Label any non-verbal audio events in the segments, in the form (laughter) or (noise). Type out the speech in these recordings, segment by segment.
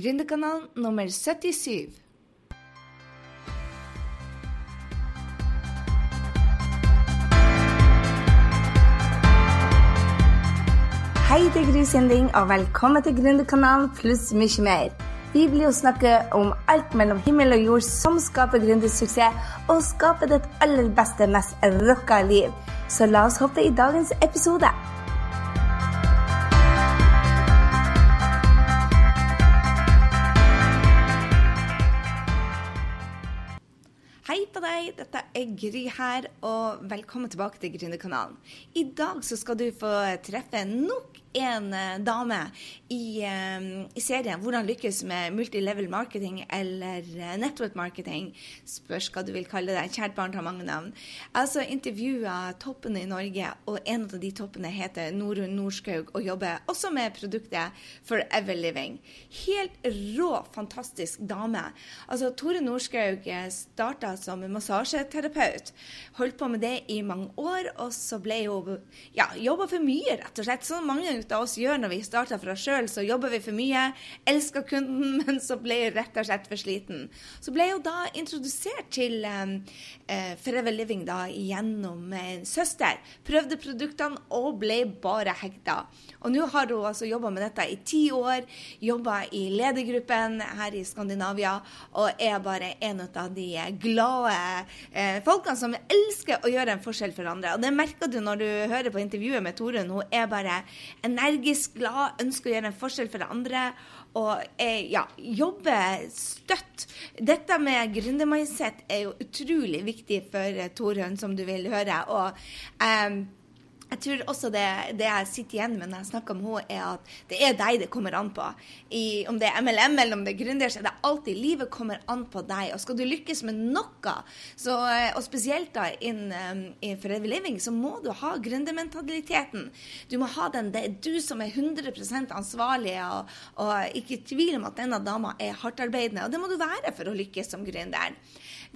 Gründerkanalen nummer 77. Hei, det er Gry Sinding, og velkommen til Gründerkanalen pluss mye mer. Vi blir jo snakke om alt mellom himmel og jord som skaper gründersuksess, og skaper ditt aller beste, mest rocka liv. Så la oss hoppe i dagens episode. Hei dette er Gry her, og velkommen tilbake til Gründerkanalen. I dag så skal du få treffe nok en uh, dame i, uh, i, serien 'Hvordan lykkes med multilevel marketing' eller uh, network marketing. Spørs hva du vil kalle det. Kjært barn har mange navn. Altså intervjua toppene i Norge, og en av de toppene heter Norun Norskaug og jobber også med produktet Forever Living. Helt rå, fantastisk dame. Altså, Tore Norskaug starta som massasjeterapeut. Holdt på med det i mange år, og så ble hun ja, jobba for mye, rett og slett. Så mange av oss gjør når vi starter oss sjøl, så jobber vi for mye, elsker kunden, (laughs) men så ble jeg rett og slett for sliten. Så ble jeg da introdusert til um, uh, Forever Living da gjennom en søster. Prøvde produktene og ble bare hekta. Og nå har hun altså jobba med dette i ti år, jobba i ledergruppen her i Skandinavia, og er bare en av de glade eh, folkene som elsker å gjøre en forskjell for andre. Og det merker du når du hører på intervjuet med Torunn. Hun er bare energisk glad, ønsker å gjøre en forskjell for andre. Og eh, ja, jobbe støtt. Dette med gründermindset er jo utrolig viktig for Torunn, som du vil høre. og eh, jeg tror også det, det, jeg sitter igjen med når jeg snakker med henne, er at det er deg det kommer an på. I, om det er MLM eller om det er gründer, så er det alltid livet kommer an på deg. Og skal du lykkes med noe, så, og spesielt da inn um, i Forever Living, så må du ha gründermentaliteten. Du må ha den. Det er du som er 100 ansvarlig, og, og ikke tvil om at denne dama er hardtarbeidende. Og det må du være for å lykkes som gründer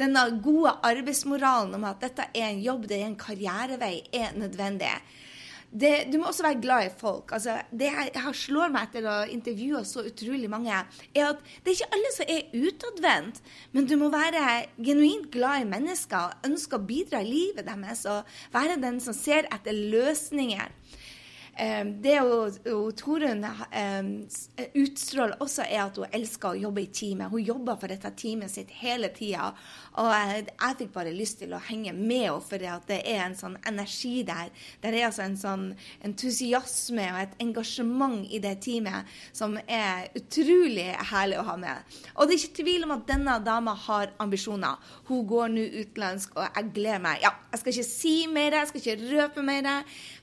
denne gode arbeidsmoralen om at dette er en jobb, det er en karrierevei, er nødvendig. Det, du må også være glad i folk. Altså, det jeg, har slår meg etter å intervjue så utrolig mange, er at det er ikke alle som er utadvendt, men du må være genuint glad i mennesker, ønske å bidra i livet deres og være den som ser etter løsninger. Ehm, det Torunn ehm, utstråler også, er at hun elsker å jobbe i teamet. Hun jobber for dette teamet sitt hele tida. Og jeg, jeg, fikk bare lyst til å henge med henne, for det er en sånn energi der. Det er altså en sånn entusiasme og et engasjement i det teamet som er utrolig herlig å ha med. Og det er ikke tvil om at denne dama har ambisjoner. Hun går nå utenlandsk, og jeg gleder meg. Ja, jeg skal ikke si mer, jeg skal ikke røpe mer.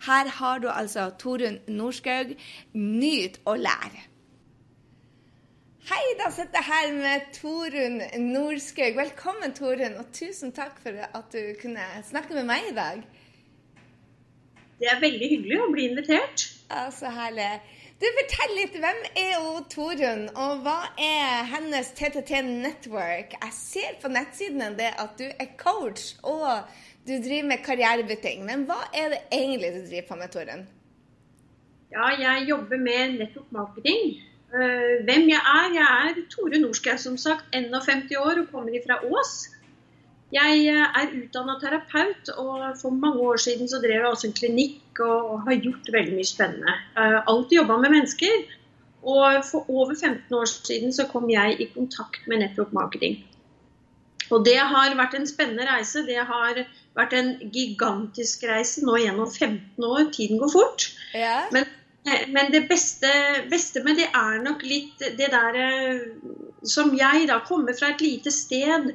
Her har du altså Torunn Norskaug. Nyt og lær. Hei, da sitter jeg her med Torunn Norskaug. Velkommen, Torunn, og tusen takk for at du kunne snakke med meg i dag. Det er veldig hyggelig å bli invitert. Ja, Så herlig. Du, Fortell litt. Hvem er hun Torunn, og hva er hennes TTT Network? Jeg ser på nettsidene det at du er coach og du driver med karrierebytting. Men hva er det egentlig du driver på med, Torunn? Ja, jeg jobber med nettopp marketing. Eh, hvem jeg er? Jeg er Tore Norskau, som sagt. 51 år og kommer fra Ås. Jeg eh, er utdanna terapeut, og for mange år siden så drev jeg også en klinikk og har gjort veldig mye spennende. Har alltid jobba med mennesker. Og for over 15 år siden så kom jeg i kontakt med nettopp marketing. Og det har vært en spennende reise. Det har vært en gigantisk reise nå gjennom 15 år. Tiden går fort. Ja. Men men det beste, beste, med det er nok litt det der eh, som jeg da kommer fra et lite sted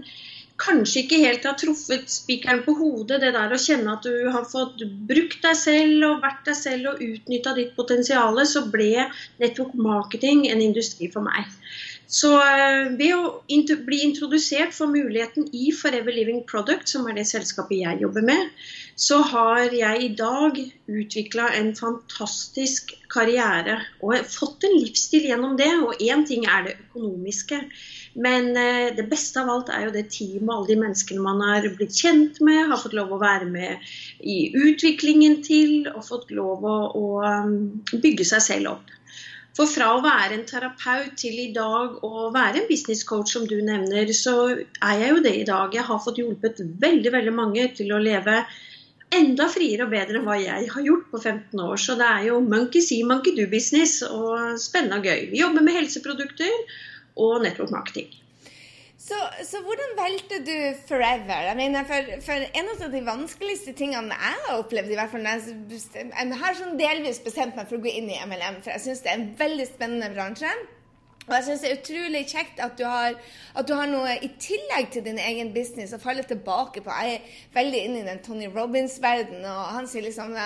kanskje ikke helt har truffet spikeren på hodet. Det der å kjenne at du har fått brukt deg selv og vært deg selv og utnytta ditt potensial, så ble network marketing en industri for meg. Så eh, ved å bli introdusert for muligheten i Forever Living Product, som er det selskapet jeg jobber med, så har jeg i dag utvikla en fantastisk karriere og fått en livsstil gjennom det. Og én ting er det økonomiske. Men eh, det beste av alt er jo det teamet, alle de menneskene man har blitt kjent med, har fått lov å være med i utviklingen til og fått lov å, å um, bygge seg selv opp. For fra å være en terapeut til i dag å være en business coach, som du nevner, så er jeg jo det i dag. Jeg har fått hjulpet veldig, veldig mange til å leve enda friere og bedre enn hva jeg har gjort på 15 år. Så det er jo monkey see, monkey do-business og spennende og gøy. Vi jobber med helseprodukter og network marketing. Så, så, hvordan valgte du Forever? Jeg mener, for, for, En av de vanskeligste tingene jeg har opplevd, i hvert fall jeg, jeg har sånn delvis bestemt meg for å gå inn i MLM, for jeg syns det er en veldig spennende bransje. Og jeg syns det er utrolig kjekt at du, har, at du, har, noe i tillegg til din egen business å falle tilbake på. Jeg er veldig inne i den Tony Robins-verdenen, og han sier liksom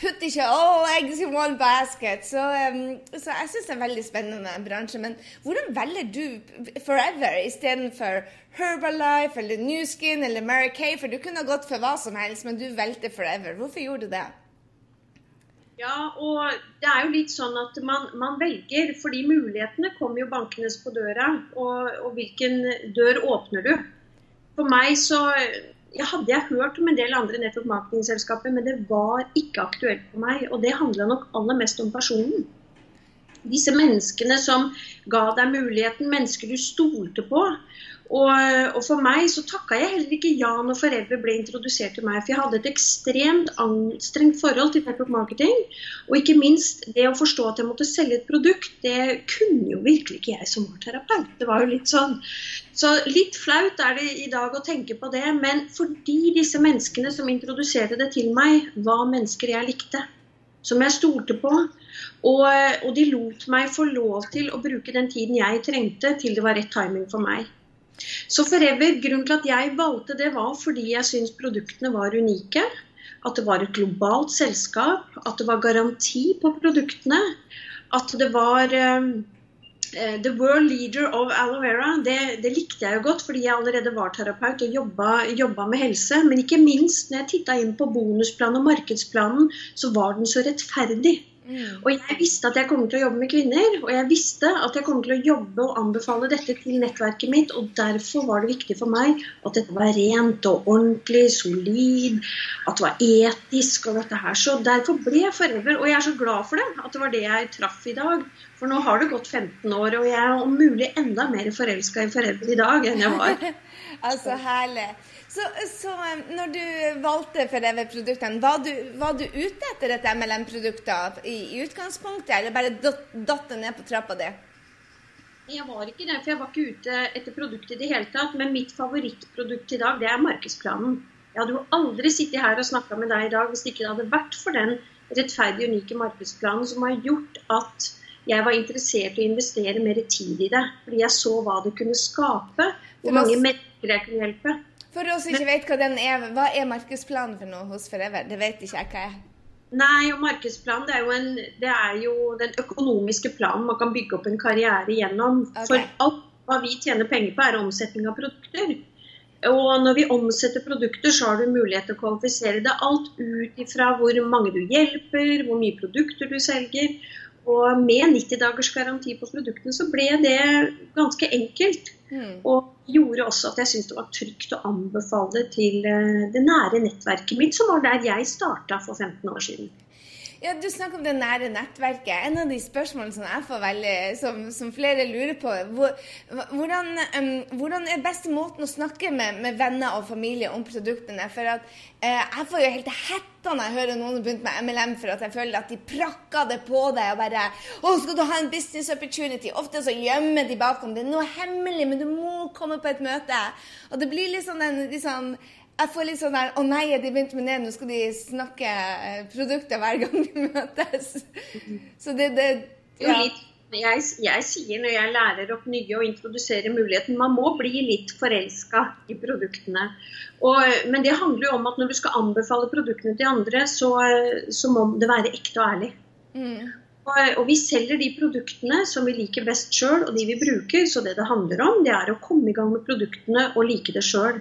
Putt ikke all eggs in one basket. Så, um, så jeg syns det er en veldig spennende bransje. Men hvordan velger du Forever istedenfor Herbalife eller New Skin eller Mary Kay? For du kunne gått for hva som helst, men du valgte Forever. Hvorfor gjorde du det? Ja, og det er jo litt sånn at man, man velger, fordi mulighetene kommer jo bankende på døra. Og, og, hvilken dør åpner du? For meg så jeg hadde jeg hørt om en del andre nettopp marketingselskaper, men det var ikke aktuelt for meg. Og det handla nok aller mest om personen. Disse menneskene som ga deg muligheten, mennesker du stolte på. Og, og, for meg så takka jeg heller ikke ja når Forever ble introdusert til meg. For jeg hadde et ekstremt anstrengt forhold til network marketing. Og ikke minst det å forstå at jeg måtte selge et produkt, det kunne jo virkelig ikke jeg som var terapeut. Det var jo litt sånn. Så litt flaut er det i dag å tenke på det. Men fordi disse menneskene som introduserte det til meg, var mennesker jeg likte. Som jeg stolte på. Og, og de lot meg få lov til å bruke den tiden jeg trengte til det var rett timing for meg. Så Forever, grunnen til at jeg valgte det, var fordi jeg syntes produktene var unike. At det var et globalt selskap. At det var garanti på produktene. At det var um, The world leader of aloe vera, det, det, likte jeg jo godt fordi jeg allerede var terapeut og jobba, jobba med helse. Men ikke minst når jeg titta inn på bonusplanen og markedsplanen, så var den så rettferdig. Og jeg visste at jeg kom til å jobbe med kvinner, og jeg visste at jeg kom til å jobbe og anbefale dette til nettverket mitt, og derfor var det viktig for meg at dette var rent og ordentlig, solid, at det var etisk og dette her. Så derfor ble jeg Forever, og jeg er så glad for det, at det var det jeg traff i dag. For nå har det gått 15 år, og jeg er om mulig enda mer forelska i foreldre i dag enn jeg var. (laughs) altså herlig. Så, så, når du valgte Forever-produktene, var, var, du ute etter et MLM-produkt i, i, utgangspunktet, eller bare datt det ned på trappa di? Jeg var ikke det, for jeg var ikke ute etter produktet i det hele tatt. Men mitt favorittprodukt i dag, det er markedsplanen. Jeg hadde jo aldri sittet her og snakka med deg i dag hvis det ikke hadde vært for den rettferdige, unike markedsplanen som har gjort at jeg var interessert i å investere mer tid i det. Fordi jeg så hva det kunne skape, hvor mange mennesker jeg kunne hjelpe. For oss som ikke vet hva den er, hva er markedsplanen for noe hos Forever? Det vet ikke jeg hva er. Nei, og markedsplanen det er, jo en, det er jo den økonomiske planen man kan bygge opp en karriere gjennom. Okay. For alt hva vi tjener penger på, er omsetning av produkter. Og når vi omsetter produkter, så har du mulighet til å kvalifisere det alt ut ifra hvor mange du hjelper, hvor mye produkter du selger. Og med 90 dagers garanti på produktene så ble det ganske enkelt. Mm. Og gjorde også at jeg syntes det var trygt å anbefale til eh, det nære nettverket mitt, som var der jeg starta for 15 år siden. Ja, Du snakker om det nære nettverket. En av de spørsmålene som jeg får veldig, som, som flere lurer på, hvor, hvordan, um, hvordan, er beste måten å snakke med, med, venner og familie om produktene? For at, uh, Jeg får jo helt hetta når jeg hører noen har begynt med MLM, for at jeg føler at de prakker det på deg og bare 'Å, skal du ha en business opportunity?' Ofte så gjemmer de bakom det. er Noe hemmelig, men du må komme på et møte. Og det blir litt sånn en liksom, jeg får litt sånn der Å nei, de begynte med det, nå skal de snakke eh, produkter hver gang vi møtes. Så det, det ja. jeg, jeg, sier når jeg lærer opp nye og introduserer muligheten, man må bli litt forelska i produktene. Og, men det handler jo om at når du skal anbefale produktene til andre, så, så må det være ekte og ærlig. Mm. Og, og, vi selger de produktene som vi liker best sjøl, og de vi bruker. Så det det handler om, det er å komme i gang med produktene og like det sjøl.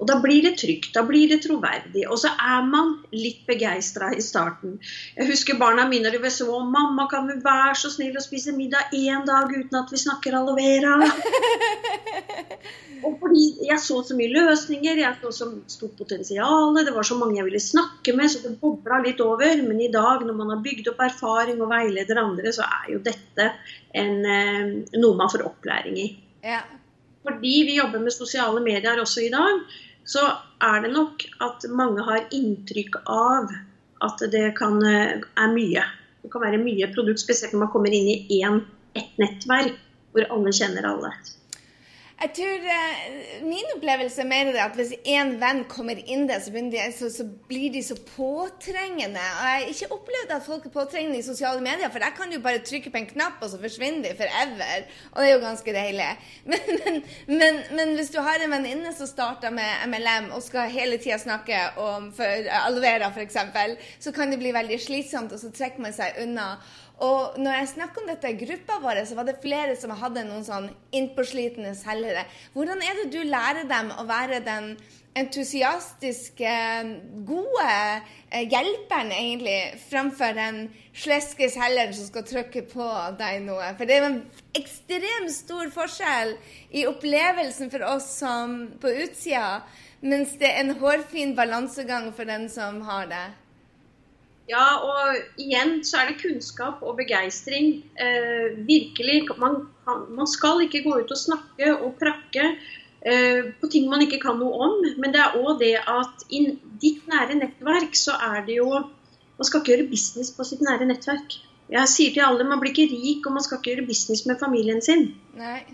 Og da blir det trygt, da blir det troverdig. Og så er man litt begeistra i starten. Jeg husker barna mine de så 'Mamma, kan vi være så snill å spise middag én dag uten at vi snakker aloe vera?' (laughs) Og fordi jeg så så mye løsninger, jeg så så stort potensial, det var så mange jeg ville snakke med, så det bobla litt over. Men i dag, når man har bygd opp erfaring og veileder andre, så er jo dette en, eh, noe man får opplæring i. Ja. Fordi vi jobber med sosiale medier også i dag, så er det nok at mange har inntrykk av at det kan, eh, er mye. Det kan være mye produkt, spesielt når man kommer inn i én, ett nettverk hvor alle kjenner alle. Jeg tror uh, Min opplevelse er mer det at hvis en venn kommer inn der, så, de, så, så, blir de så påtrengende. Og Jeg har ikke opplevd at folk er påtrengende i sosiale medier, for der kan du bare trykke på en knapp, og så forsvinner de forever. Og det er jo ganske deilig. (laughs) Men, men, men, men hvis du har en venninne som starter med MLM og skal hele tida snakke om for, Alvera f.eks., så kan det bli veldig slitsomt, og så trekker man seg unna. Og når jeg snakker om dette i gruppa vår, så var det flere som hadde noen sånn innpåslitne selgere. Hvordan er det du lærer dem å være den entusiastiske, gode eh, hjelperen, egentlig, fremfor den sleske selgeren som skal trykke på deg noe? For det er en ekstremt stor forskjell i opplevelsen for oss som på utsida, mens det er en hårfin balansegang for den som har det. Ja, og igjen så er det kunnskap og begeistring. Eh, virkelig. Man, man, skal ikke gå ut og snakke og prakke eh, på ting man ikke kan noe om. Men det er òg det at i ditt nære nettverk så er det jo Man skal ikke gjøre business på sitt nære nettverk. Jeg sier til alle man blir ikke rik, og man skal ikke gjøre business med familien sin. Nei.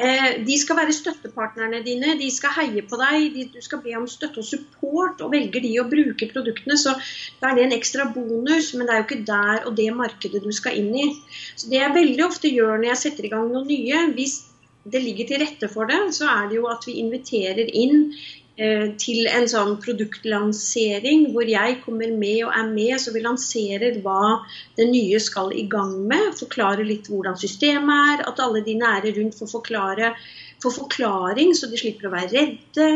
Eh, de skal være støttepartnerne dine, de skal heie på deg, du skal be om støtte og support. og Velger de å bruke produktene, så da er det en ekstra bonus, men det er jo ikke der og det markedet du skal inn i. Så Det jeg veldig ofte gjør når jeg setter i gang noe nye, hvis det ligger til rette for det, så er det jo at vi inviterer inn til en sånn produktlansering hvor jeg kommer med og er med, så vi lanserer hva det nye skal i gang med. Forklarer litt hvordan systemet er. At alle de nære rundt får, forklare, får forklaring, så de slipper å være redde.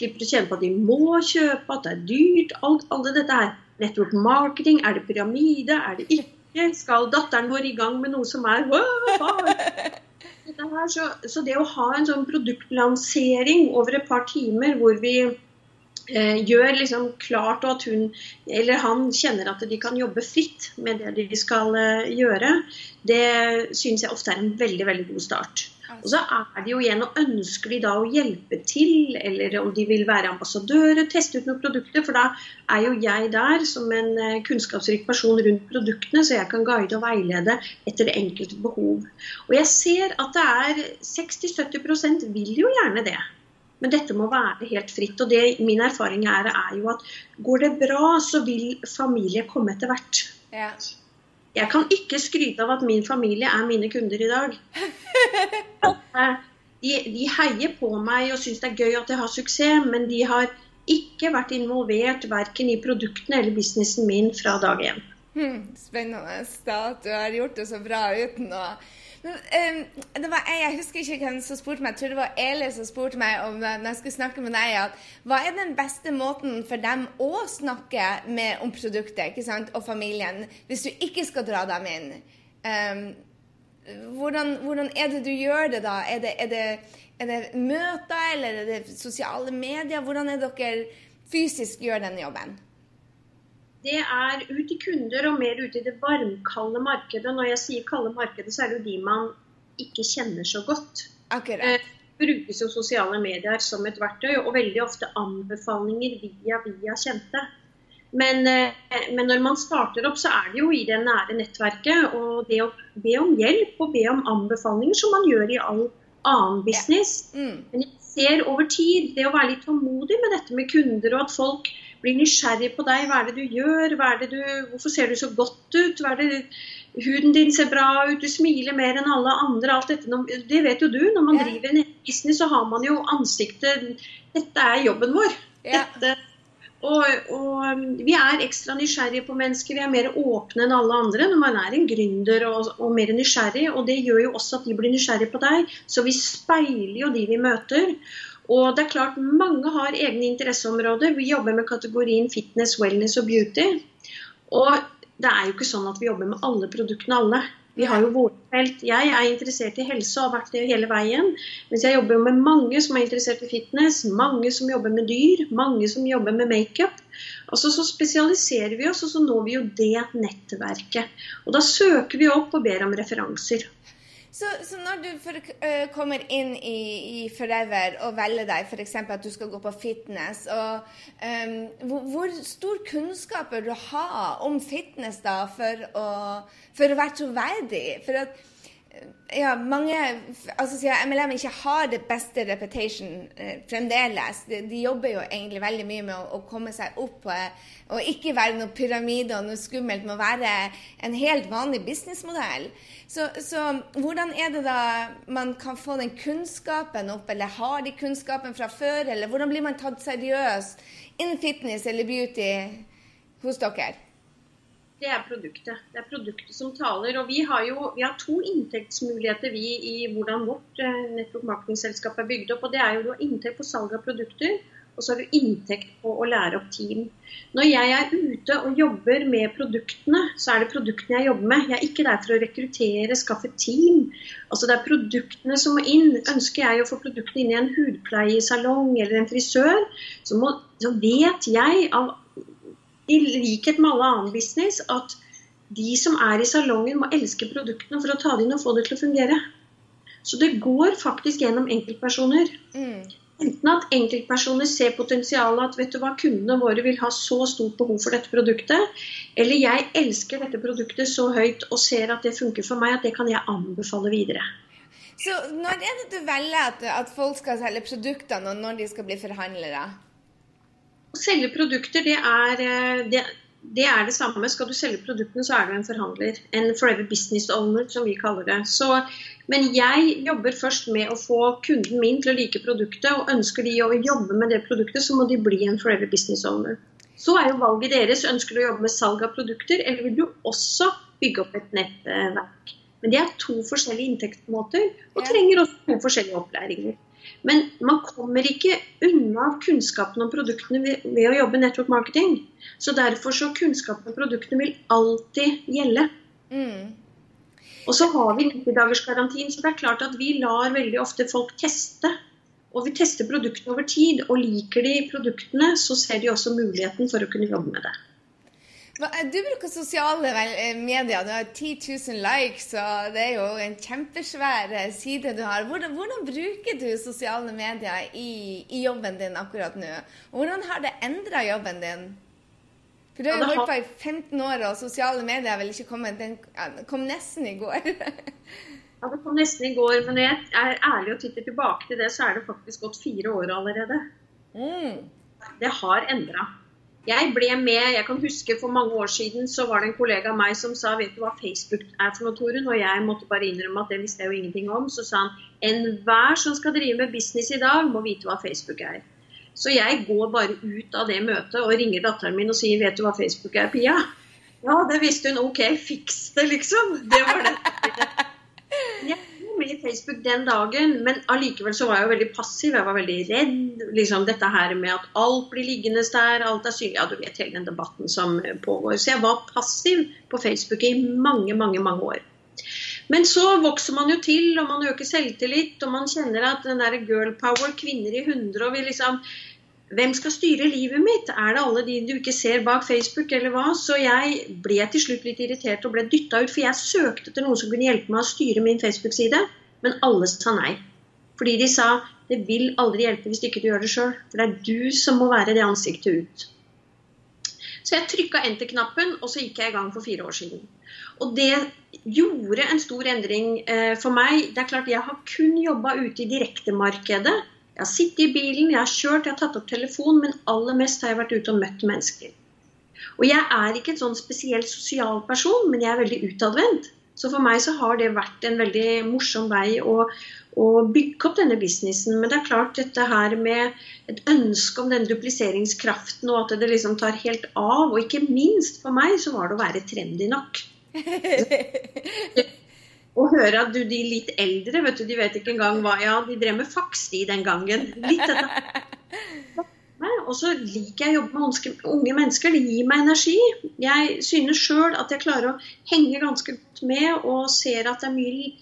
Slipper å kjenne på at de må kjøpe, at det er dyrt. Alt, alle dette her. Network marketing, er det pyramide, er det ikke? Skal datteren vår i gang med noe som er (laughs) her, så, så, det å ha en sånn produktlansering over et par timer hvor vi eh, gjør liksom klart at hun eller han kjenner at de kan jobbe fritt med det de skal eh, gjøre, det syns jeg ofte er en veldig, veldig god start. Og så er det jo igjen, og ønsker de da å hjelpe til, eller om de vil være ambassadører, teste ut noen produkter, for da er jo jeg der som en eh, kunnskapsrik person rundt produktene, så jeg kan guide og veilede etter det enkelte behov. Og jeg ser at det er 60-70% vil jo gjerne det. Men dette må være helt fritt. Og det min erfaring er, er jo at går det bra, så vil familie komme etter hvert. Ja. Jeg kan ikke skryte av at min familie er mine kunder i dag. (laughs) De, de heier på meg og syns det er gøy at jeg har suksess, men de har ikke vært involvert verken i produktene eller businessen min fra dag én. Hmm, spennende at du har gjort det så bra uten å det var jeg, husker ikke hvem som spurte meg, jeg tror det var Eli som spurte meg om når jeg skulle snakke med deg, at hva er den beste måten for dem å snakke med om produktet ikke sant, og familien, hvis du ikke skal dra dem inn? Um, hvordan, hvordan, er det du gjør det da? Er det, er det, er det møter, eller er det sosiale medier? Hvordan er dere fysisk gjør den jobben? Det er ut til kunder og mer ut i det varmkalde markedet. Når jeg sier kalde markedet, så er det jo de man ikke kjenner så godt. Akkurat. Eh, brukes jo sosiale medier som et verktøy, og veldig ofte anbefalinger via via kjente. Men, eh, men, når man starter opp, så er det jo i det nære nettverket. Og det å be om hjelp og be om anbefalinger, som man gjør i all annen business. Ja. Mm. Men jeg ser over tid, det å være litt tålmodig med dette med kunder, og at folk blir nysgjerrig på deg. Hva er det du gjør? Du, hvorfor ser du så godt ut? Det, huden din ser bra ut, du smiler mer enn alle andre. Alt dette, det vet jo du. Når man ja. driver en business, så har man jo ansiktet Dette er jobben vår. Ja. Dette, og, og, um, vi er ekstra nysgjerrige på mennesker. Vi er mer åpne enn alle andre når man er en gründer og, og mer nysgjerrig. Og det gjør jo også at de blir nysgjerrige på deg. Så vi speiler jo de vi møter. Og det er klart Mange har egne interesseområder. Vi jobber med kategorien fitness, wellness og beauty. Og det er jo ikke sånn at vi jobber med alle produktene alle. Vi har jo våre felt. Jeg er interessert i helse og har vært det hele veien. Mens jeg jobber med mange som er interessert i fitness, mange som jobber med dyr, mange som jobber med makeup. Altså Så spesialiserer vi oss, og så når vi jo det nettverket. Og da søker vi opp og ber om referanser. Så, så, når du for, uh, kommer inn i, i, Forever og velger deg f.eks. at du skal gå på fitness, og, um, hvor, hvor, stor kunnskap bør du ha om fitness da for å, for å være troverdig? For at ja, mange altså sier MLM ikke har det beste reputation eh, fremdeles. De, de, jobber jo egentlig veldig mye med å, å komme seg opp eh, og ikke være noe pyramide og noe skummelt, med å være en helt vanlig businessmodell. Så, så, hvordan er det da man kan få den kunnskapen opp, eller har de kunnskapen fra før, eller hvordan blir man tatt seriøst innen fitness eller beauty hos dere? Det er produktet. Det er produktet som taler. Og vi har jo vi har to inntektsmuligheter vi i hvordan vårt eh, er bygd opp. og Det er jo du har inntekt på salg av produkter, og så har du inntekt på å lære opp team. Når jeg er ute og jobber med produktene, så er det produktene jeg jobber med. Jeg er ikke der for å rekruttere, skaffe team. Altså Det er produktene som må inn. Ønsker jeg å få produktene inn i en hudpleiesalong eller en frisør, så, må, så vet jeg av i likhet med alle annen business, at de som er i salongen, må elske produktene for å ta det inn og få det til å fungere. Så det går faktisk gjennom enkeltpersoner. Mm. Enten at enkeltpersoner ser potensialet at vet du hva, kundene våre vil ha så stort behov for dette produktet, eller jeg elsker dette produktet så høyt og ser at det funker for meg, at det kan jeg anbefale videre. Så når er det du velger at, at folk skal selge produktene, og når de skal bli forhandlere? Å selge produkter, det er eh, det, det, er det samme. Skal du selge produktene, så er du en forhandler. En forever business owner, som vi kaller det. Så, men jeg jobber først med å få kunden min til å like produktet. Og ønsker de å jobbe med det produktet, så må de bli en forever business owner. Så er jo valget deres. Ønsker du å jobbe med salg av produkter, eller vil du også bygge opp et nettverk? Men det er to forskjellige inntektsmåter, og trenger også to forskjellige opplæringer. Men man kommer ikke unna kunnskapen om produktene ved, ved å jobbe network marketing. Så derfor så kunnskapen om produktene vil alltid gjelde. Mm. Og så har vi 90-dagersgarantien, så det er klart at vi lar veldig ofte folk teste. Og vi tester produktene over tid, og liker de produktene, så ser de også muligheten for å kunne jobbe med det. Du bruker sosiale eh, medier. Du har 10 000 likes, og det er jo en kjempesvær eh, side du har. Hvordan, hvordan bruker du sosiale medier i, i, jobben din akkurat nå? Hvordan har det endra jobben din? For du har jo holdt på i 15 år, og sosiale medier vil vel ikke kommet Den kom nesten i går. ja, det kom nesten i går, men jeg er ærlig og titter tilbake til det, så er det faktisk gått fire år allerede. Mm. Det har endra. Jeg ble med, jeg kan huske For mange år siden så var det en kollega av meg som sa vet du hva Facebook er for noe, Torunn? Og jeg måtte bare innrømme at det visste jeg jo ingenting om. Så sa han enhver som skal drive med business i dag, må vite hva Facebook er. Så jeg går bare ut av det møtet og ringer datteren min og sier vet du hva Facebook er, Pia? Ja, det visste hun. Ok, fiks det, liksom. Det var det. I Facebook den dagen, men allikevel så var jeg jo veldig passiv. Jeg var veldig redd. liksom Dette her med at alt blir liggende der, alt er synlig. Ja, du vet hele den debatten som pågår. Så jeg var passiv på Facebook i mange, mange, mange år. Men så vokser man jo til, og man øker selvtillit, og man kjenner at den der girl power, kvinner i hundre, og vi liksom hvem skal styre livet mitt? Er det alle de du ikke ser bak Facebook, eller hva? Så jeg ble til slutt litt irritert og ble dytta ut, for jeg søkte etter noen som kunne hjelpe meg å styre min Facebook-side, men alle sa nei. Fordi de sa det vil aldri hjelpe hvis ikke du gjør det sjøl, for det er du som må være det ansiktet ut. Så jeg trykka enter-knappen, og så gikk jeg i gang for fire år siden. Og det gjorde en stor endring eh, for meg. Det er klart Jeg har kun jobba ute i direktemarkedet jeg har sittet i bilen, jeg har kjørt, jeg har tatt opp telefonen, men aller mest har jeg vært ute og møtt mennesker. Og jeg er ikke en sånn spesielt sosial person, men jeg er veldig utadvendt. Så for meg så har det vært en veldig morsom vei å, å, bygge opp denne businessen. Men det er klart dette her med et ønske om denne dupliseringskraften, og at det liksom tar helt av. Og ikke minst for meg så var det å være trendy nok. (laughs) Å høre at du, de litt eldre, vet du, de vet ikke engang hva Ja, de drev med faks de den gangen. Litt dette. (laughs) meg. Og så liker jeg å jobbe med unge mennesker. Det gir meg energi. Jeg synes sjøl at jeg klarer å henge ganske godt med og ser at det er mye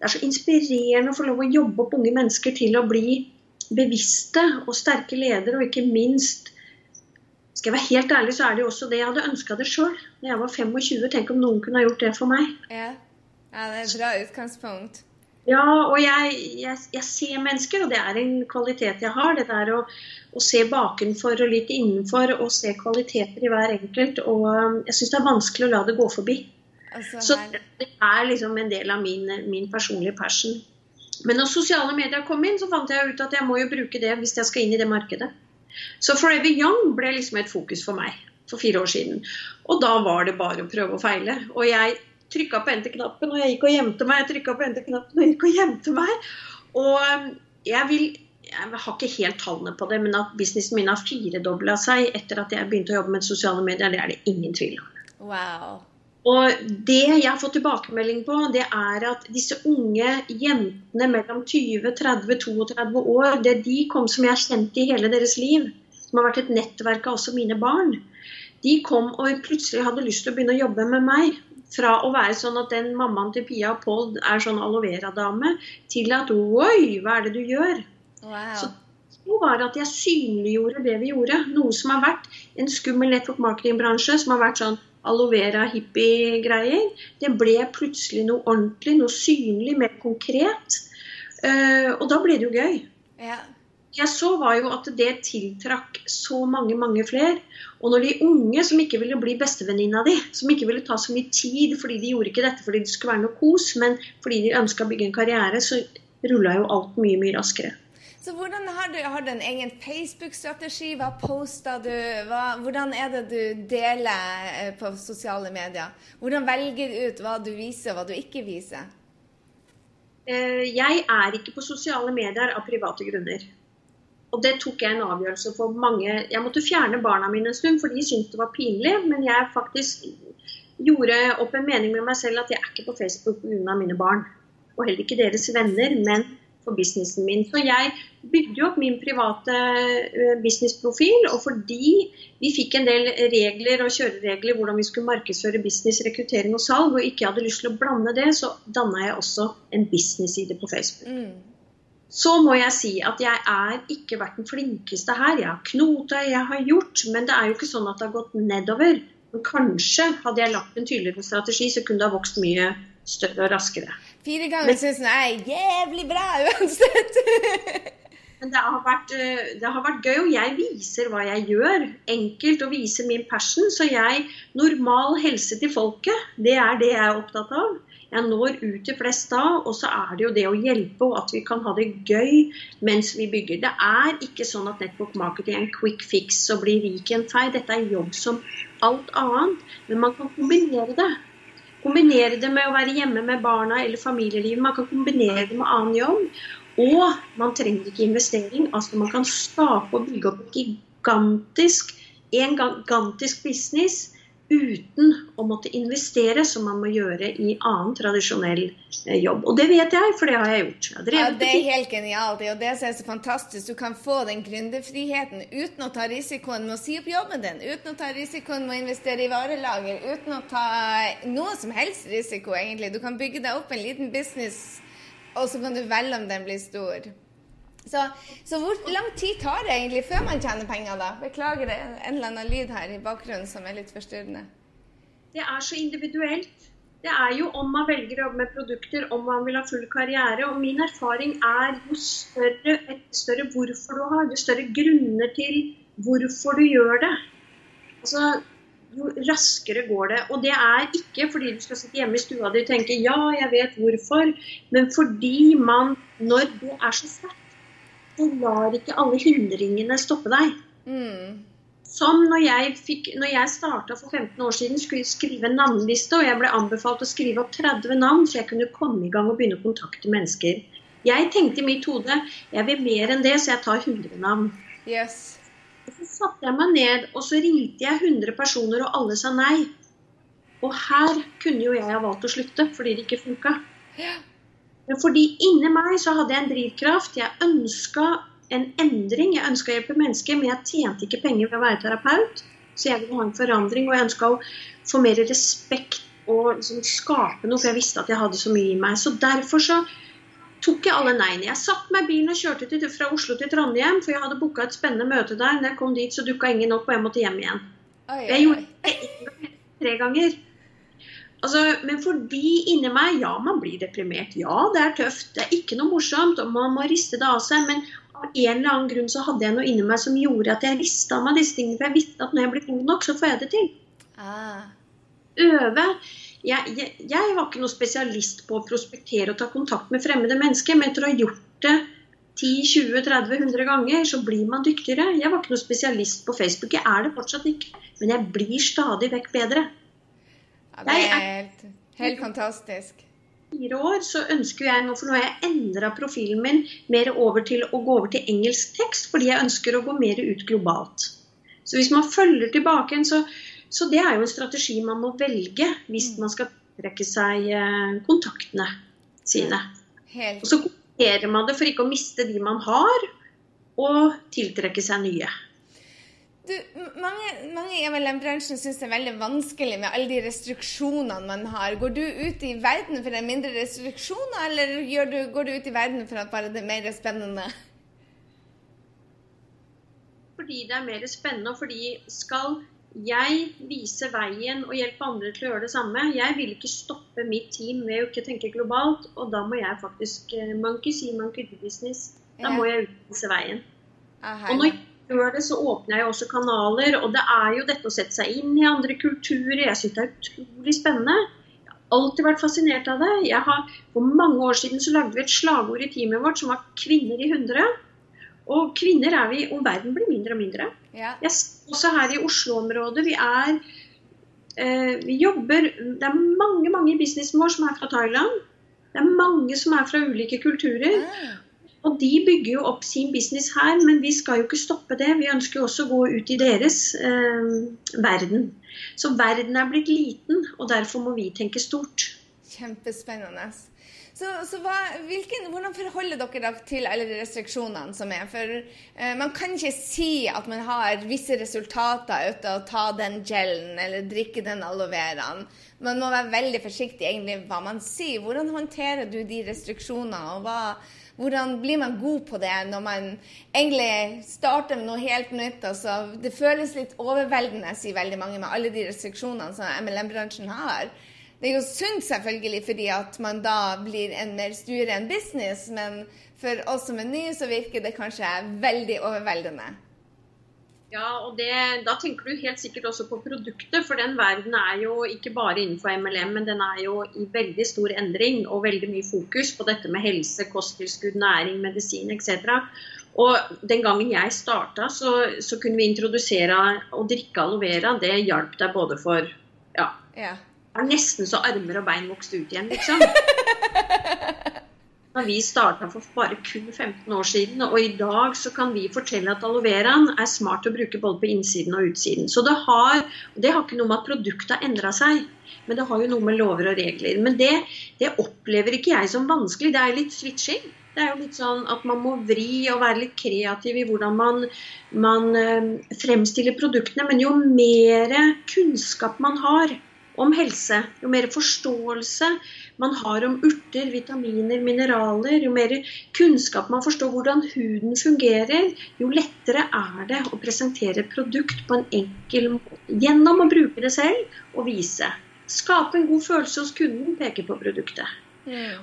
Det er så inspirerende å få lov å jobbe opp unge mennesker til å bli bevisste og sterke ledere, og ikke minst skal jeg være helt ærlig, så er det jo også det jeg hadde ønska det sjøl da jeg var 25. Tenk om noen kunne ha gjort det for meg. Ja, ja det er et bra utgangspunkt. Ja, og jeg, jeg, jeg, ser mennesker, og det er en kvalitet jeg har. Det der å, å se bakenfor og litt innenfor og se kvaliteter i hver enkelt. Og um, jeg syns det er vanskelig å la det gå forbi. Altså, så det er liksom en del av min, min personlige passion. Men når sosiale medier kom inn, så fant jeg ut at jeg må jo bruke det hvis jeg skal inn i det markedet. Så Forever Young ble liksom et fokus for meg for fire år siden. Og da var det bare å prøve og feile. Og jeg trykka på enter-knappen, og jeg gikk og gjemte meg. Jeg trykka på enter-knappen, og jeg gikk og gjemte meg. Og um, jeg vil jeg har ikke helt tallene på det, men at businessen min har firedobla seg etter at jeg begynte å jobbe med sosiale medier, det er det ingen tvil om. Wow. Og det jeg har fått tilbakemelding på, det er at disse unge jentene mellom 20, 30, 32 år, det de kom som jeg har kjent i hele deres liv, som har vært et nettverk av også mine barn, de kom og plutselig hadde lyst til å begynne å jobbe med meg. Fra å være sånn at den mammaen til Pia og Pål er sånn aloe vera-dame, til at oi, hva er det du gjør? Wow. Så det var at jeg synliggjorde det vi gjorde. Noe som har vært en skummel network marketing-bransje, som har vært sånn aloe vera, hippie-greier. Det ble plutselig noe ordentlig, noe synlig, mer konkret. Uh, og da ble det jo gøy. Ja jeg så var jo at det tiltrakk så mange, mange flere. Og når de unge som ikke ville bli bestevenninna di, som ikke ville ta så mye tid fordi de gjorde ikke dette fordi det skulle være noe kos, men fordi de ønska å bygge en karriere, så rulla jo alt mye, mye raskere. Så hvordan Har du, har du en egen Facebook-strategi? Hva poster du? Hva, hvordan er det du deler eh, på sosiale medier? Hvordan velger du ut hva du viser og hva du ikke viser? Eh, jeg er ikke på sosiale medier av private grunner. Og det tok jeg en avgjørelse for mange Jeg måtte fjerne barna mine en stund, for de syntes det var pinlig. Men jeg faktisk gjorde opp en mening med meg selv at jeg er ikke på Facebook pga. mine barn. Og heller ikke deres venner, men for businessen min. Så jeg bygde opp min private businessprofil. Og fordi vi fikk en del regler og kjøreregler hvordan vi skulle markedsføre business, rekruttering og salg, og ikke hadde lyst til å blande det, så danna jeg også en business-side på Facebook. Mm. Så må jeg si at jeg er ikke vært den flinkeste her. Jeg har knota, jeg har gjort, men det er jo ikke sånn at det har gått nedover. Men kanskje hadde jeg lagt en tydeligere strategi, så kunne det ha vokst mye større og raskere. Fire ganger syns jeg er jævlig bra uansett. (laughs) men det har, vært, eh, det har, vært, gøy, og jeg viser hva jeg gjør. Enkelt og viser min passion. Så jeg Normal helse til folket, det er det jeg er opptatt av jeg når ut til flest da. Og så er det jo det å hjelpe og at vi kan ha det gøy mens vi bygger. Det er ikke sånn at network marketing er en quick fix og bli rik i en fei. Dette er jobb som alt annet. Men man kan kombinere det. Kombinere det med å være hjemme med barna eller familielivet. Man kan kombinere det med annen jobb. Og man trenger ikke investering. Altså Man kan skape og bygge opp et gigantisk, en gigantisk business uten å måtte investere, som man må gjøre i annen tradisjonell eh, jobb. Og det vet jeg, for det har jeg gjort. Jeg ja, det er helt genialt. Og det som er så fantastisk, du kan få den gründerfriheten uten å ta risikoen med å si opp jobben din, uten å ta risikoen med å investere i varelager, uten å ta noe som helst risiko, egentlig. Du kan bygge deg opp en liten business, og så kan du velge om den blir stor. Så, så, hvor lang tid tar det egentlig før man tjener penger, da? Beklager det, en eller annen lyd her i bakgrunnen som er litt forstyrrende. Det er så individuelt. Det er jo om man velger å jobbe med produkter, om man vil ha full karriere. Og min erfaring er jo større, et større hvorfor du har, jo større grunner til hvorfor du gjør det. Altså, jo raskere går det. Og det er ikke fordi du skal sitte hjemme i stua di og tenke ja, jeg vet hvorfor, men fordi man, når det er så sterkt så lar ikke alle hindringene stoppe deg. Mm. Som når jeg, fikk, når jeg starta for 15 år siden, skulle jeg skrive en navneliste, og jeg ble anbefalt å skrive opp 30 navn, så jeg kunne komme i gang og begynne å kontakte mennesker. Jeg tenkte i mitt hode jeg vil mer enn det, så jeg tar 100 navn. Yes. Så satte jeg meg ned, og så ringte jeg 100 personer, og alle sa nei. Og her kunne jo jeg ha valgt å slutte fordi det ikke funka. Ja. Men fordi inni meg så hadde jeg en drivkraft. Jeg ønska en endring. Jeg ønska å hjelpe mennesker, men jeg tjente ikke penger ved å være terapeut. Så jeg ville ha en forandring, og jeg ønska å få mer respekt og liksom skape noe, for jeg visste at jeg hadde så mye i meg. Så derfor så tok jeg alle nei-ene. Jeg satte meg i bilen og kjørte til, fra Oslo til Trondheim, for jeg hadde booka et spennende møte der. Når jeg kom dit, så dukka ingen opp, og jeg måtte hjem igjen. Oi, Jeg gjorde det tre ganger. Altså, men fordi inni meg Ja, man blir deprimert. Ja, det er tøft. Det er ikke noe morsomt, og man må riste det av seg. Men av en eller annen grunn så hadde jeg noe inni meg som gjorde at jeg rista av meg disse tingene. For jeg visste at når jeg blir god nok, så får jeg det til. Ah. Øve. Jeg, jeg, jeg var ikke noen spesialist på å prospektere og ta kontakt med fremmede mennesker, men etter å ha gjort det 10-20-30-100 ganger, så blir man dyktigere. Jeg var ikke noen spesialist på Facebook. Jeg er det fortsatt ikke. Men jeg blir stadig vekk bedre. Ja, det er helt, helt fantastisk. fire år så ønsker jeg nå, for nå har jeg endra profilen min mer over til å gå over til engelsk tekst, fordi jeg ønsker å gå mer ut globalt. Så hvis man følger tilbake en, så, så det er jo en strategi man må velge hvis man skal trekke seg eh, kontaktene sine. Helt. Og så kommenterer man det for ikke å miste de man har, og tiltrekke seg nye. Du, mange, mange i MLM-bransjen syns det er veldig vanskelig med alle de restriksjonene man har. Går du ut i verden for det er mindre restriksjoner, eller gjør du, går du ut i verden for at bare det er mer spennende? Fordi det er mer spennende, og fordi skal jeg viser veien og hjelper andre til å gjøre det samme. Jeg vil ikke stoppe mitt team ved å ikke tenke globalt, og da må jeg faktisk eh, Monkey see, monkey do business. Da må jeg utvise veien. Ah, Og når jeg gjør det, så åpner jeg også kanaler, og det er jo dette å sette seg inn i andre kulturer. Jeg syns det er utrolig spennende. Alltid vært fascinert av det. Jeg har, for mange år siden så lagde vi et slagord i teamet vårt som var 'Kvinner i 100'. Og kvinner er vi om verden blir mindre og mindre. Ja. Jeg også her i Oslo-området. Vi er eh, Vi jobber Det er mange mange i businessen vår som er fra Thailand. Det er mange som er fra ulike kulturer. Ah, Og de bygger jo opp sin business her, men vi skal jo ikke stoppe det. Vi ønsker jo også å gå ut i deres eh, verden. Så verden er blitt liten, og derfor må vi tenke stort. kjempespennende. Så, så hva, hvilken, hvordan forholder dere dere til alle de restriksjonene som er? For eh, man kan ikke si at man har visse resultater ut av å ta den gelen eller drikke den aloe veraen. Man må være veldig forsiktig egentlig hva man sier. Hvordan håndterer du de restriksjonene? og hva, hvordan blir man god på det når man egentlig starter med noe helt nytt? Altså, det føles litt overveldende, sier veldig mange, med alle de restriksjonene som MLM-bransjen har. Det er jo sunt selvfølgelig fordi at man da blir en mer stuere enn business, men for oss som er nye, så virker det kanskje veldig overveldende. Ja, og det, Da tenker du helt sikkert også på produktet, for den verden er jo ikke bare innenfor MLM, men den er jo i veldig stor endring og veldig mye fokus på dette med helse, kosttilskudd, næring, medisin etc. Og Den gangen jeg starta, så, så kunne vi introdusere å drikke aloe vera. Det hjalp deg både for ja, Ja. Var nesten så armer og bein vokste ut igjen, liksom. (laughs) Da vi starta for bare kun 15 år siden, og i dag så kan vi fortelle at aloe veraen er smart å bruke både på innsiden og utsiden. Så det har, det har ikke noe med at produktet har endra seg, men det har jo noe med lover og regler. Men det, det opplever ikke jeg som vanskelig. Det er litt switching. Det er jo litt sånn at man må vri og være litt kreativ i hvordan man, man eh, fremstiller produktene. Men jo mer kunnskap man har om helse, jo mer forståelse man har om urter, vitaminer, mineraler, jo mer kunnskap man forstår hvordan huden fungerer, jo lettere er det å presentere et produkt på en enkel måte gjennom å bruke det selv og vise. Skape en god følelse hos kunden, peke på produktet.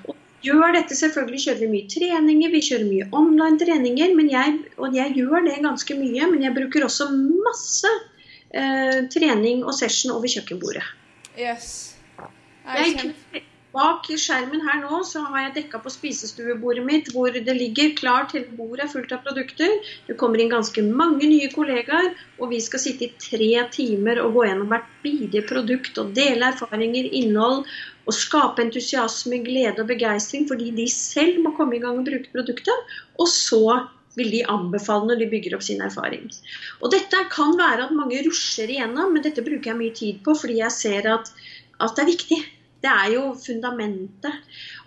Og Gjør dette, selvfølgelig kjører vi mye treninger, vi kjører mye online treninger, men jeg, og jeg gjør det ganske mye, men jeg bruker også masse eh, trening og session over kjøkkenbordet. Yes. Jeg Bak skjermen her nå så har jeg dekka på spisestuebordet mitt hvor det ligger klart, hele bordet er fullt av produkter. Det kommer inn ganske mange nye kollegaer, og vi skal sitte i tre timer og gå gjennom hvert bidige produkt og dele erfaringer, innhold, og skape entusiasme, glede og begeistring fordi de selv må komme i gang og bruke produktet. Og så vil de anbefale når de bygger opp sin erfaring. Og dette kan være at mange rusler igjennom, men dette bruker jeg mye tid på fordi jeg ser at, at det er viktig. Det er jo fundamentet.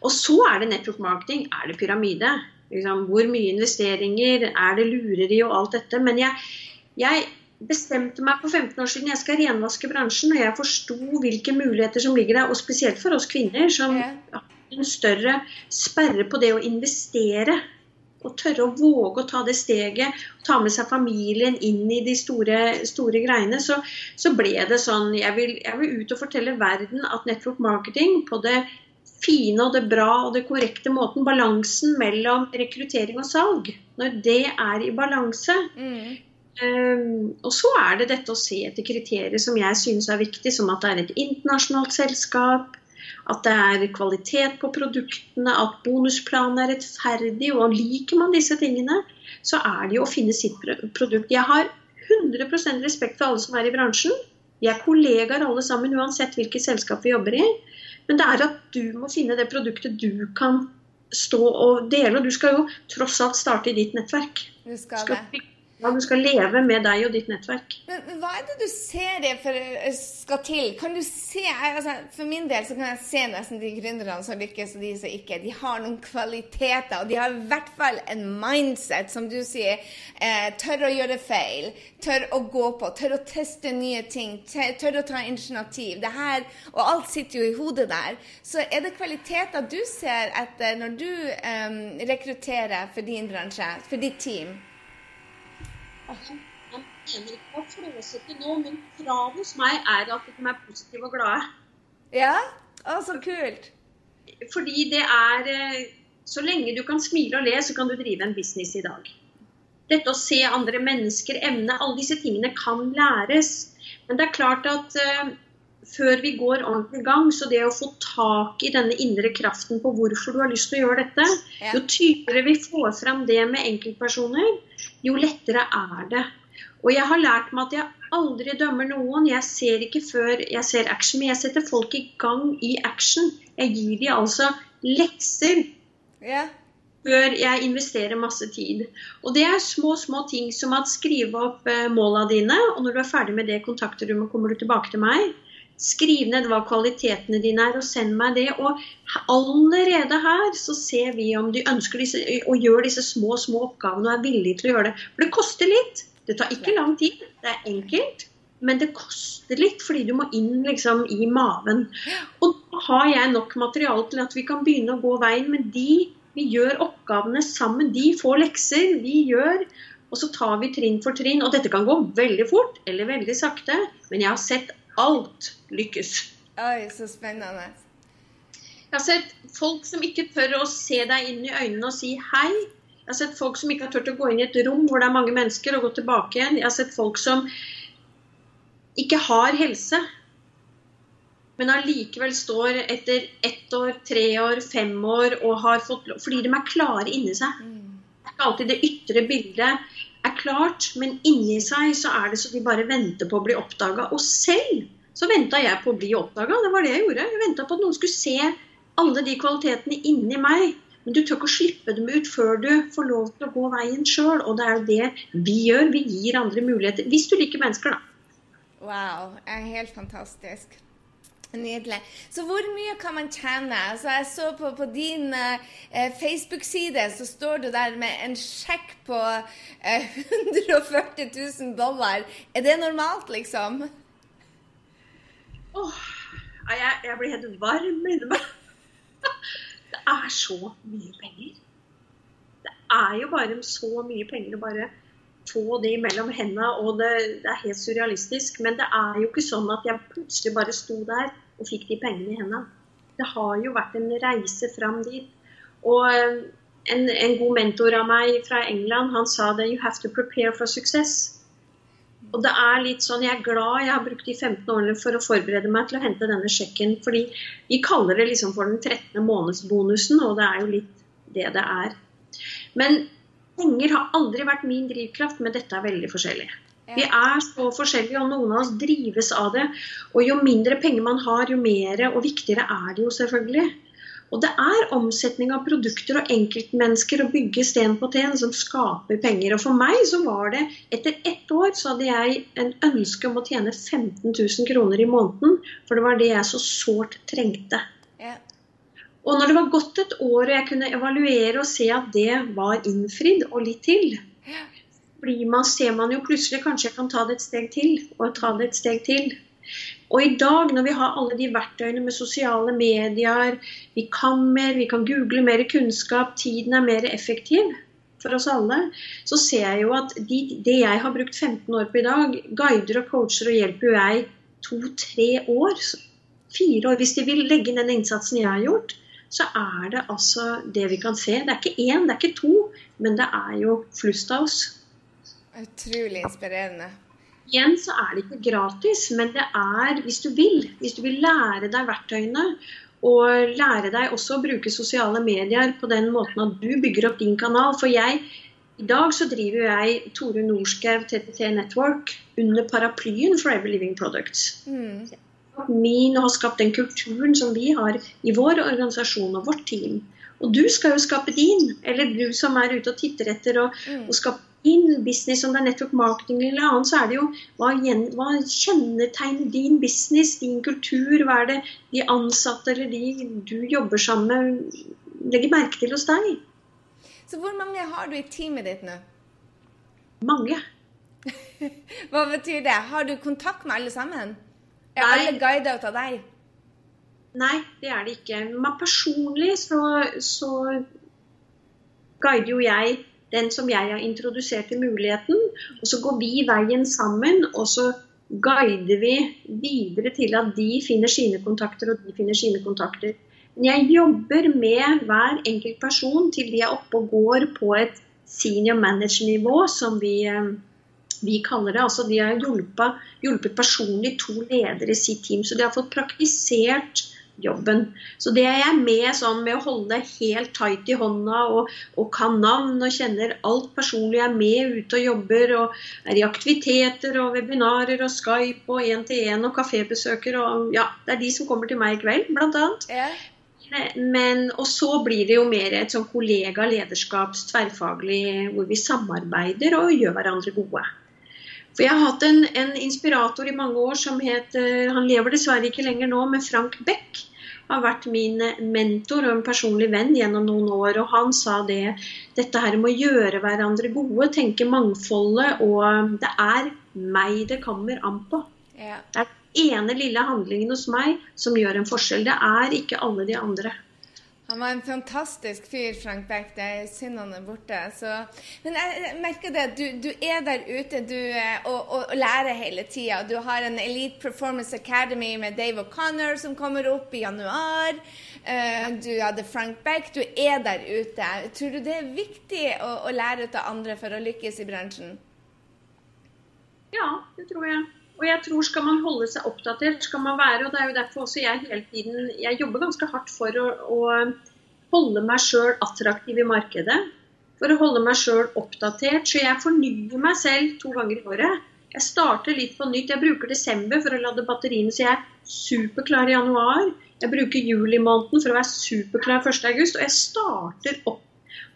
Og så er det network marketing. Er det pyramide? Liksom, hvor mye investeringer, er det lureri og alt dette. Men jeg, jeg bestemte meg for 15 år siden jeg skal renvaske bransjen, og jeg forsto hvilke muligheter som ligger der. Og spesielt for oss kvinner, som har en større sperre på det å investere. Og tørre å våge å ta det steget, ta med seg familien inn i de store, store greiene. Så, så, ble det sånn jeg vil, jeg vil ut og fortelle verden at network marketing på det fine og det bra og det korrekte måten, balansen mellom rekruttering og salg, når det er i balanse mm. um, Og så er det dette å se etter kriterier som jeg synes er viktig, som at det er et internasjonalt selskap, at det er kvalitet på produktene, at bonusplanen er rettferdig. Og liker man disse tingene, så er det jo å finne sitt produkt. Jeg har 100% respekt for alle som er i bransjen. Vi er kollegaer alle sammen, uansett hvilket selskap vi jobber i. Men det er at du må finne det produktet du kan stå og dele. Og du skal jo tross alt starte i ditt nettverk. Du skal, skal det. Ja, du skal leve med deg og ditt nettverk. Men, hva er det du ser det for eh, skal til? Kan du se, altså, For min del så kan jeg se nesten de gründerne som lykkes og de som ikke. De har noen kvaliteter, og de har i hvert fall en mindset, som du sier. Eh, tør å gjøre feil, tør å gå på, tør å teste nye ting, tør å ta initiativ. Det her, og alt sitter jo i hodet der. Så er det kvaliteter du ser etter når du eh, rekrutterer for din bransje, for ditt team? Han, han mener ikke å flåsete nå, men kravet hos meg er at de er positive og glade. Ja? Å, så kult. Fordi det er eh, Så lenge du kan smile og le, så kan du drive en business i dag. Dette å se andre mennesker, emne, alle disse tingene kan læres. Men det er klart at uh, før vi går ordentlig i gang, så det å få tak i denne indre kraften på hvorfor du har lyst til å gjøre dette, jo tydeligere vi får fram det med enkeltpersoner, jo lettere er det. Og jeg har lært meg at jeg aldri dømmer noen. Jeg ser ikke før jeg ser action, men jeg setter folk i gang i action. Jeg gir dem altså lekser. yeah. Før jeg investerer masse tid. Og det er små små ting som at skrive opp eh, måla dine, og når du er ferdig med det, kontakter du meg, kommer du tilbake til meg. Skriv ned hva kvalitetene dine er, og send meg det. Og allerede her så ser vi om de ønsker disse, å gjøre disse små, små oppgavene og er villige til å gjøre det. For det koster litt. Det tar ikke lang tid. Det er enkelt. Men det koster litt, fordi du må inn liksom i maven. Og da har jeg nok materiale til at vi kan begynne å gå veien. Men de vi gjør oppgavene sammen. De får lekser, vi gjør. Og så tar vi trinn for trinn. Og dette kan gå veldig fort eller veldig sakte. Men jeg har sett alt lykkes. Oi, så spennende. Jeg har sett folk som ikke tør å se deg inn i øynene og si hei. Jeg har sett folk som ikke har turt å gå inn i et rom hvor det er mange mennesker, og gå tilbake igjen. Jeg har sett folk som ikke har helse, men allikevel står etter ett år, tre år, fem år og har fått lov Fordi de er klare inni seg. Mm. Det er ikke alltid det ytre bildet er klart, men inni seg så er det så de bare venter på å bli oppdaga. Og selv så venta jeg på å bli oppdaga. Det var det jeg gjorde. Jeg venta på at noen skulle se alle de kvalitetene inni meg. Men du tør ikke å slippe dem ut før du får lov til å gå veien sjøl. Og det er jo det vi gjør. Vi gir andre muligheter. Hvis du liker mennesker, da. Wow. Er helt fantastisk. Nydelig. Så hvor mye kan man tjene? Altså, jeg så på, på din eh, Facebook-side, så står du der med en sjekk på eh, (laughs) 140 000 dollar. Er det normalt, liksom? Oh, jeg, jeg, blir helt varm inni meg. (laughs) Det er så mye penger. Det er jo bare så mye penger å bare få det mellom hendene, og det, det, er helt surrealistisk. Men det er jo ikke sånn at jeg plutselig bare sto der og fikk de pengene i hendene. Det har jo vært en reise fram dit. Og eh, en, en, god mentor av meg fra England, han sa det You have to prepare for success. Og det er litt sånn, Jeg er glad jeg har brukt de 15 årene for å forberede meg til å hente denne sjekken. fordi vi kaller det liksom for den 13. månedsbonusen, og det er jo litt det det er. Men Penger har aldri vært min drivkraft, men dette er veldig forskjellig. Vi er så forskjellige, og noen av oss drives av det. Og jo mindre penger man har, jo mer og viktigere er det jo selvfølgelig. Og det er omsetning av produkter og enkeltmennesker å bygge sten på sten som skaper penger. Og for meg så var det Etter ett år så hadde jeg en ønske om å tjene 15 000 kroner i måneden. For det var det jeg så sårt trengte. Og når det var gått et år og jeg kunne evaluere og se at det var innfridd, og litt til, blir man, ser man jo plutselig kanskje jeg kan ta det et steg til, og ta det et steg til. Og i dag, når vi har alle de verktøyene med sosiale medier, vi kan mer, vi kan google mer kunnskap, tiden er mer effektiv for oss alle, så ser jeg jo at de, det jeg har brukt 15 år på i dag, guider og coacher og hjelper jo jeg to-tre år. Fire år. Hvis de vil legge inn den innsatsen jeg har gjort, så er det altså det vi kan se. Det er ikke én, det er ikke to, men det er jo flust av oss. Utrolig inspirerende. Igjen så er det ikke gratis, men det er hvis du vil. Hvis du vil lære deg verktøyene og lære deg også å bruke sosiale medier på den måten at du bygger opp din kanal. For jeg, i dag så driver jeg Tore Norskau TTT Network under paraplyen Forever Living Products. Mm min og har skapt den kulturen som vi har i vår organisasjon og vårt team. Og du skal jo skape din, eller du som er ute og titter etter og, mm. og skape din business, om det er network marketing eller annet, så er det jo hva, hva, kjennetegner din business, din kultur? Hva er det de ansatte eller de du jobber sammen med, legger merke til hos deg? Så hvor mange har du i teamet ditt nå? Mange. (laughs) hva betyr det? Har du kontakt med alle sammen? Er Nei. alle guider av deg? Nei, det er det ikke. Men personlig så, så guider jo jeg den som jeg har introdusert til muligheten. Og så går vi veien sammen, og så guider vi videre til at de finner sine kontakter, og de finner sine kontakter. Men jeg jobber med hver enkelt person til de er oppe og går på et senior manager-nivå, som vi eh, vi kaller det. Altså, de har hjulpet, hjulpet personlig to ledere i sitt team, så de har fått praktisert jobben. Så det er jeg med sånn med å holde helt tight i hånda og, og kan navn og kjenner alt personlig. Jeg er med ute og jobber og er i aktiviteter og webinarer og Skype og én-til-én og kafébesøker og ja, det er de som kommer til meg i kveld, blant annet. Yeah. Men, og så blir det jo mer et sånn kollega-lederskaps tverrfaglig hvor vi samarbeider og gjør hverandre gode. For Jeg har hatt en, en, inspirator i mange år som het eh, Han lever dessverre ikke lenger nå, men Frank Beck har vært min mentor og en personlig venn gjennom noen år. Og han sa det dette her med å gjøre hverandre gode, tenke mangfoldet, og det er meg det kommer an på. Ja. Det er den ene lille handlingen hos meg som gjør en forskjell. Det er ikke alle de andre. Han var en fantastisk fyr, Frank Beck. Det er synd han er borte. Så, men jeg merker det. Du, du er der ute du, eh, og, og, og, lærer hele tida. Du har en Elite Performance Academy med Dave O'Connor som kommer opp i januar. Uh, du hadde Frank Beck. Du er der ute. Tror du det er viktig å, å lære ut av andre for å lykkes i bransjen? Ja, det tror jeg. Og jeg tror skal man holde seg oppdatert, skal man være, og det er jo derfor også jeg hele tiden jeg jobber ganske hardt for å, å holde meg sjøl attraktiv i markedet. For å holde meg sjøl oppdatert. Så jeg fornyer meg selv to ganger i året. Jeg starter litt på nytt. Jeg bruker desember for å lade batteriene så jeg er superklar i januar. Jeg bruker juli måneden for å være superklar 1.8. Og jeg starter opp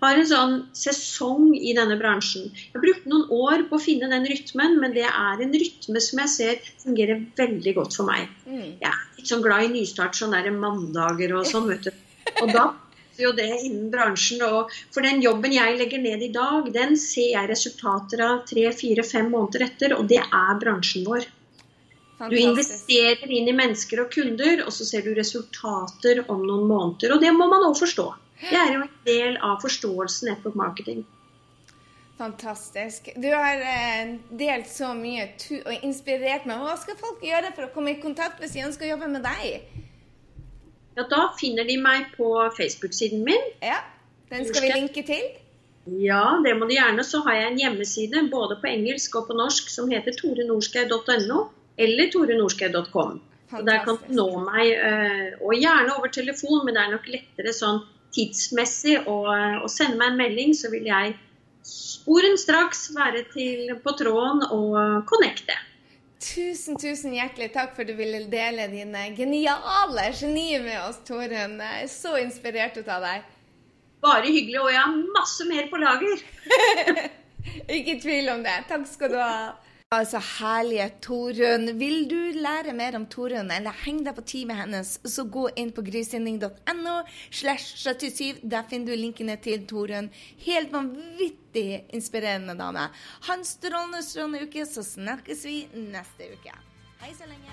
har en sånn sesong i denne bransjen. Jeg har brukt noen år på å finne den rytmen, men det er en rytme som jeg ser fungerer veldig godt for meg. Mm. Jeg er litt sånn glad i nystart, sånn der mandager og sånn, vet du. (laughs) Og da jo det innen bransjen. Og for den jobben jeg legger ned i dag, den ser jeg resultater av tre, fire, fem måneder etter, og det er bransjen vår. Fantastisk. Du investerer inn i mennesker og kunder, og så ser du resultater om noen måneder. Og det må man òg forstå. Det er jo en del av forståelsen nettopp marketing. Fantastisk. Du har eh, delt så mye og inspirert meg. Hva skal folk gjøre for å komme i kontakt hvis de ønsker å jobbe med deg? Ja, Da finner de meg på Facebook-siden min. Ja, Den skal vi linke til. Ja, det må de gjerne. Så har jeg en hjemmeside både på engelsk og på norsk som heter torenorskei.no eller torenorskei.com. Der kan du nå meg, eh, og gjerne over telefon, men det er nok lettere sånn tidsmessig og, å sende meg en melding, så vil jeg sporenstraks være til, på tråden og connecte. Tusen, tusen hjertelig takk for at du ville dele dine geniale genier med oss, Torunn. Jeg er så inspirert ut av deg. Bare hyggelig, og jeg har masse mer på lager. (laughs) Ikke tvil om det. Takk skal du ha. Altså, herlige Torunn. Vil du lære mer om Torunn, eller henge deg på teamet hennes, så gå inn på grysynding.no slash 77. Der finner du linkene til Torunn. Helt vanvittig inspirerende dame. Ha en strålende, strålende uke, så snakkes vi neste uke. Hei så lenge.